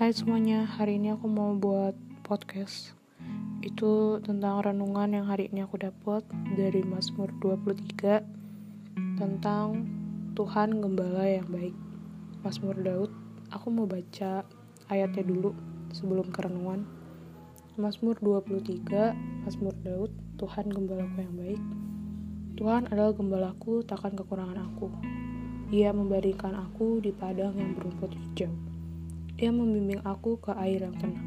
Hai semuanya, hari ini aku mau buat podcast. Itu tentang renungan yang hari ini aku dapat dari Mazmur 23 Tentang Tuhan Gembala yang baik. Mazmur Daud, aku mau baca ayatnya dulu sebelum ke renungan. Mazmur 23, Mazmur Daud, Tuhan Gembalaku yang baik. Tuhan adalah gembalaku, takkan kekurangan aku. Ia memberikan aku di padang yang berumput hijau ia membimbing aku ke air yang tenang.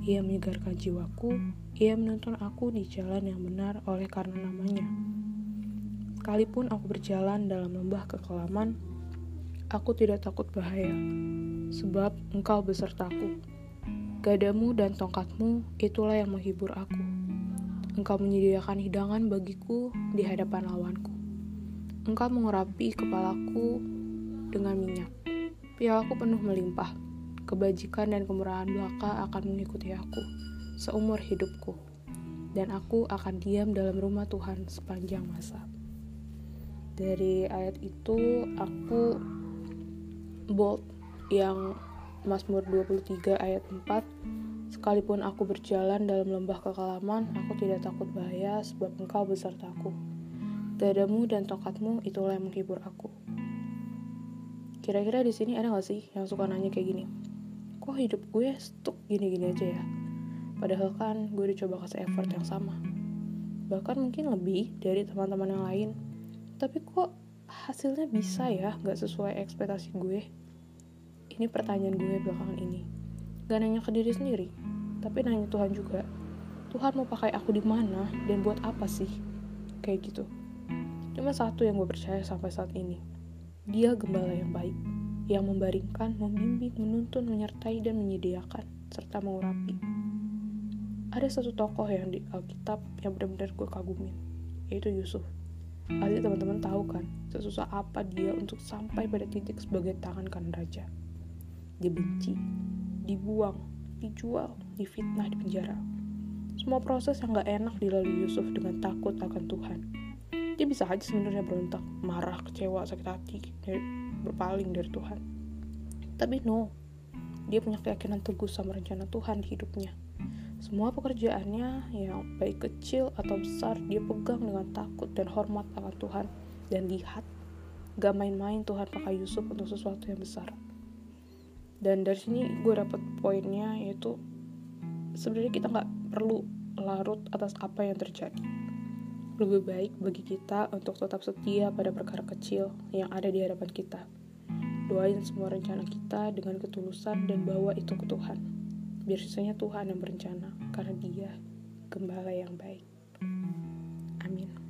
Ia menyegarkan jiwaku. Ia menuntun aku di jalan yang benar oleh karena namanya. Sekalipun aku berjalan dalam lembah kekelaman, aku tidak takut bahaya, sebab engkau besertaku. Gadamu dan tongkatmu itulah yang menghibur aku. Engkau menyediakan hidangan bagiku di hadapan lawanku. Engkau mengurapi kepalaku dengan minyak. Pialaku penuh melimpah kebajikan dan kemurahan belaka akan mengikuti aku seumur hidupku, dan aku akan diam dalam rumah Tuhan sepanjang masa. Dari ayat itu aku bold yang Mazmur 23 ayat 4 Sekalipun aku berjalan dalam lembah kekelaman, aku tidak takut bahaya sebab engkau besertaku. Dadamu dan tongkatmu itulah yang menghibur aku. Kira-kira di sini ada gak sih yang suka nanya kayak gini? Kok hidup gue stuck gini-gini aja ya? Padahal kan gue udah coba kasih effort yang sama. Bahkan mungkin lebih dari teman-teman yang lain. Tapi kok hasilnya bisa ya gak sesuai ekspektasi gue? Ini pertanyaan gue belakangan ini. Gak nanya ke diri sendiri tapi nanya Tuhan juga. Tuhan mau pakai aku di mana dan buat apa sih? Kayak gitu. Cuma satu yang gue percaya sampai saat ini. Dia gembala yang baik yang membaringkan, membimbing, menuntun, menyertai, dan menyediakan, serta mengurapi. Ada satu tokoh yang di Alkitab yang benar-benar gue kagumin, yaitu Yusuf. Pasti teman-teman tahu kan, sesusah apa dia untuk sampai pada titik sebagai tangan kanan raja. Dibenci, dibuang, dijual, difitnah, di penjara. Semua proses yang gak enak dilalui Yusuf dengan takut akan Tuhan. Dia bisa aja sebenarnya berontak, marah, kecewa, sakit hati, berpaling dari Tuhan. Tapi no, dia punya keyakinan teguh sama rencana Tuhan di hidupnya. Semua pekerjaannya yang baik kecil atau besar dia pegang dengan takut dan hormat akan Tuhan. Dan lihat, gak main-main Tuhan pakai Yusuf untuk sesuatu yang besar. Dan dari sini gue dapet poinnya yaitu sebenarnya kita nggak perlu larut atas apa yang terjadi lebih baik bagi kita untuk tetap setia pada perkara kecil yang ada di hadapan kita. Doain semua rencana kita dengan ketulusan dan bawa itu ke Tuhan. Biar sisanya Tuhan yang berencana, karena dia gembala yang baik. Amin.